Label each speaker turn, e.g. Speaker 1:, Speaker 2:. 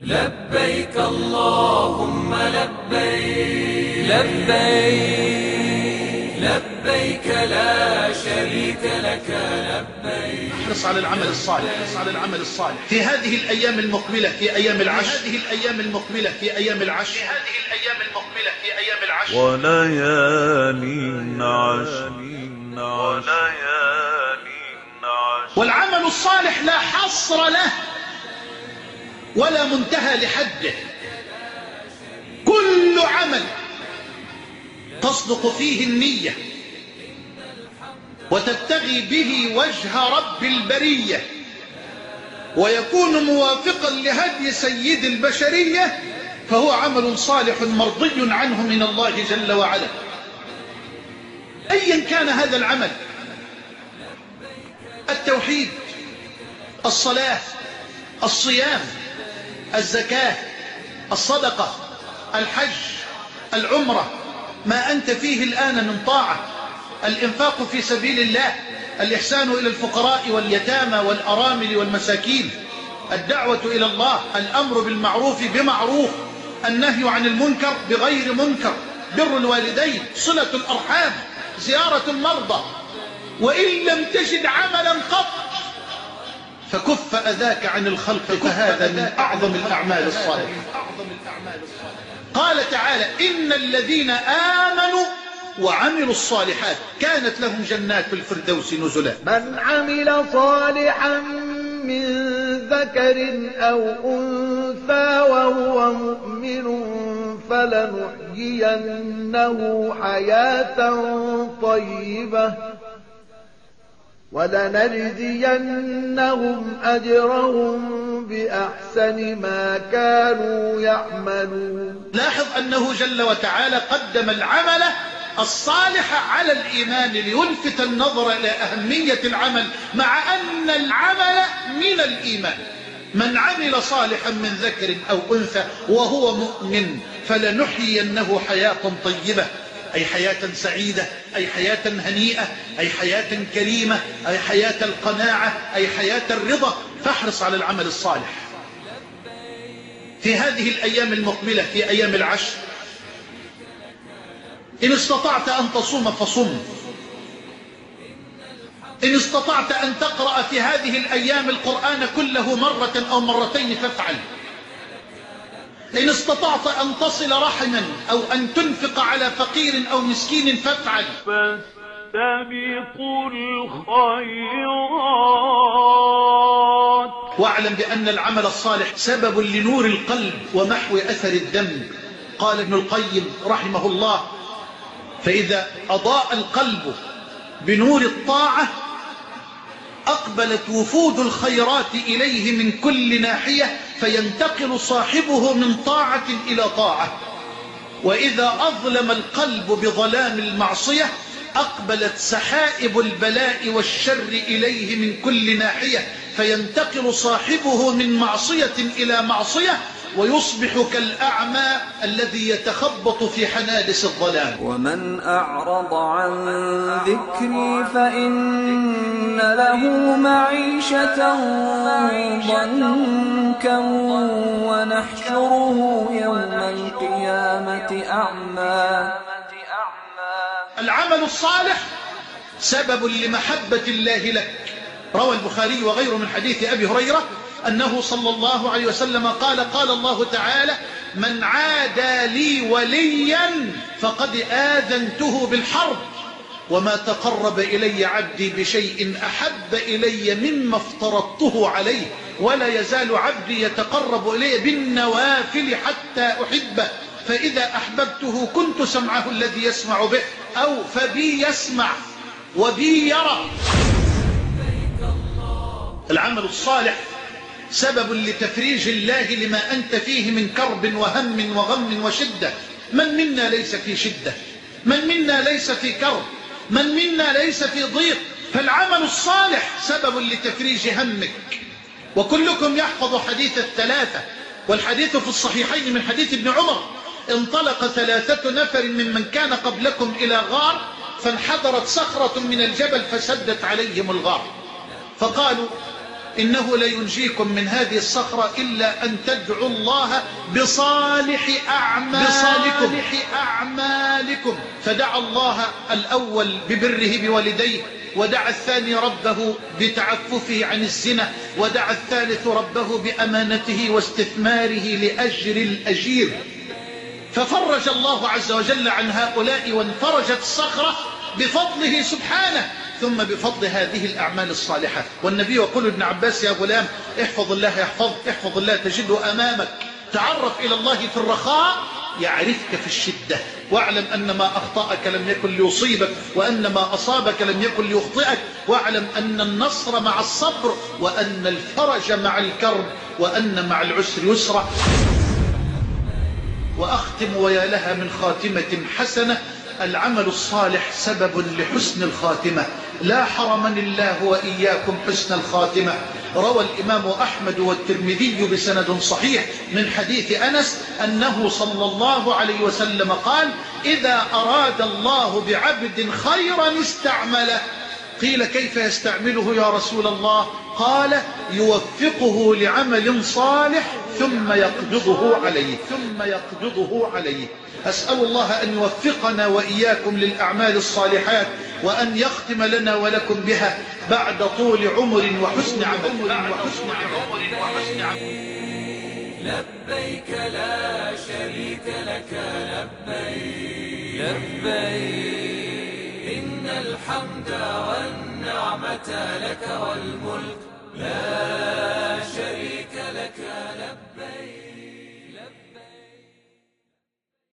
Speaker 1: لبيك اللهم لبيك لبيك لبيك لا شريك لك لبيك.
Speaker 2: احرص على العمل الصالح احرص على العمل الصالح. في هذه الأيام المقبلة في أيام العشر. في هذه الأيام المقبلة في أيام العشر. في هذه الأيام المقبلة في أيام العشر.
Speaker 3: وليال عشر. وليال عشر.
Speaker 2: والعمل الصالح لا حصر له. ولا منتهى لحده. كل عمل تصدق فيه النية وتبتغي به وجه رب البرية ويكون موافقا لهدي سيد البشرية فهو عمل صالح مرضي عنه من الله جل وعلا. أيا كان هذا العمل التوحيد الصلاة الصيام الزكاة الصدقة الحج العمرة ما أنت فيه الآن من طاعة الإنفاق في سبيل الله الإحسان إلى الفقراء واليتامى والأرامل والمساكين الدعوة إلى الله الأمر بالمعروف بمعروف النهي عن المنكر بغير منكر بر الوالدين صلة الأرحام زيارة المرضى وإن لم تجد عملا قط فكف أذاك عن الخلق فهذا من أعظم الأعمال الصالحة. قال تعالى إن الذين آمنوا وعملوا الصالحات كانت لهم جنات الفردوس نزلا.
Speaker 4: من عمل صالحا من ذكر أو أنثى وهو مؤمن فلنحيينه حياة طيبة. ولنجزينهم أجرهم بأحسن ما كانوا يعملون.
Speaker 2: لاحظ أنه جل وتعالى قدم العمل الصالح على الإيمان ليلفت النظر إلى أهمية العمل مع أن العمل من الإيمان. من عمل صالحا من ذكر أو أنثى وهو مؤمن فلنحيينه حياة طيبة. أي حياة سعيدة أي حياة هنيئة أي حياة كريمة أي حياة القناعة أي حياة الرضا فاحرص على العمل الصالح. في هذه الأيام المقبلة في أيام العشر إن استطعت أن تصوم فصم. إن استطعت أن تقرأ في هذه الأيام القرآن كله مرة أو مرتين فافعل. إن استطعت أن تصل رحما أو أن تنفق على فقير أو مسكين فافعل.
Speaker 3: فاستبقوا الخيرات.
Speaker 2: واعلم بأن العمل الصالح سبب لنور القلب ومحو أثر الدم. قال ابن القيم رحمه الله فإذا أضاء القلب بنور الطاعة أقبلت وفود الخيرات إليه من كل ناحية فينتقل صاحبه من طاعة إلى طاعة. وإذا أظلم القلب بظلام المعصية أقبلت سحائب البلاء والشر إليه من كل ناحية فينتقل صاحبه من معصية إلى معصية ويصبح كالأعمى الذي يتخبط في حنادس الظلام.
Speaker 1: ومن أعرض عن ذكري فإن له معيشة ضنكا ونحشره يوم القيامة أعمى.
Speaker 2: العمل الصالح سبب لمحبة الله لك. روى البخاري وغيره من حديث أبي هريرة أنه صلى الله عليه وسلم قال قال الله تعالى من عادى لي وليا فقد آذنته بالحرب وما تقرب إلي عبدي بشيء أحب إلي مما افترضته عليه ولا يزال عبدي يتقرب إلي بالنوافل حتى أحبه فإذا أحببته كنت سمعه الذي يسمع به أو فبي يسمع وبي يرى. العمل الصالح سبب لتفريج الله لما أنت فيه من كرب وهم وغم وشدة. من منا ليس في شدة؟ من منا ليس في كرب؟ من منا ليس في ضيق؟ فالعمل الصالح سبب لتفريج همك. وكلكم يحفظ حديث الثلاثة والحديث في الصحيحين من حديث ابن عمر. انطلق ثلاثة نفر ممن كان قبلكم إلى غار فانحدرت صخرة من الجبل فسدت عليهم الغار. فقالوا إنه لينجيكم من هذه الصخرة إلا أن تدعوا الله بصالح أعمالكم. بصالح أعمالكم. فدعا الله الأول ببره بوالديه ودعا الثاني ربه بتعففه عن الزنا ودعا الثالث ربه بأمانته واستثماره لأجر الأجير. ففرج الله عز وجل عن هؤلاء وانفرجت الصخرة بفضله سبحانه ثم بفضل هذه الأعمال الصالحة. والنبي يقول ابن عباس يا غلام احفظ الله يحفظك احفظ الله تجده أمامك. تعرف إلى الله في الرخاء يعرفك في الشدة. واعلم أن ما أخطأك لم يكن ليصيبك وأن ما أصابك لم يكن ليخطئك. واعلم أن النصر مع الصبر وأن الفرج مع الكرب وأن مع العسر يسرا. وأختم ويا لها من خاتمة حسنة العمل الصالح سبب لحسن الخاتمة. لا حرمني الله وإياكم حسن الخاتمة. روى الإمام أحمد والترمذي بسند صحيح من حديث أنس أنه صلى الله عليه وسلم قال إذا أراد الله بعبد خيرا استعمله. قيل كيف يستعمله يا رسول الله؟ قال يوفقه لعمل صالح ثم يقبضه عليه ثم يقبضه عليه. أسأل الله أن يوفقنا وإياكم للأعمال الصالحات وأن يختم لنا ولكم بها بعد طول عمر وحسن عمل. وحسن
Speaker 1: لبيك لا شريك لك لبيك لبيك. إن الحمد والنعمة لك والملك. لا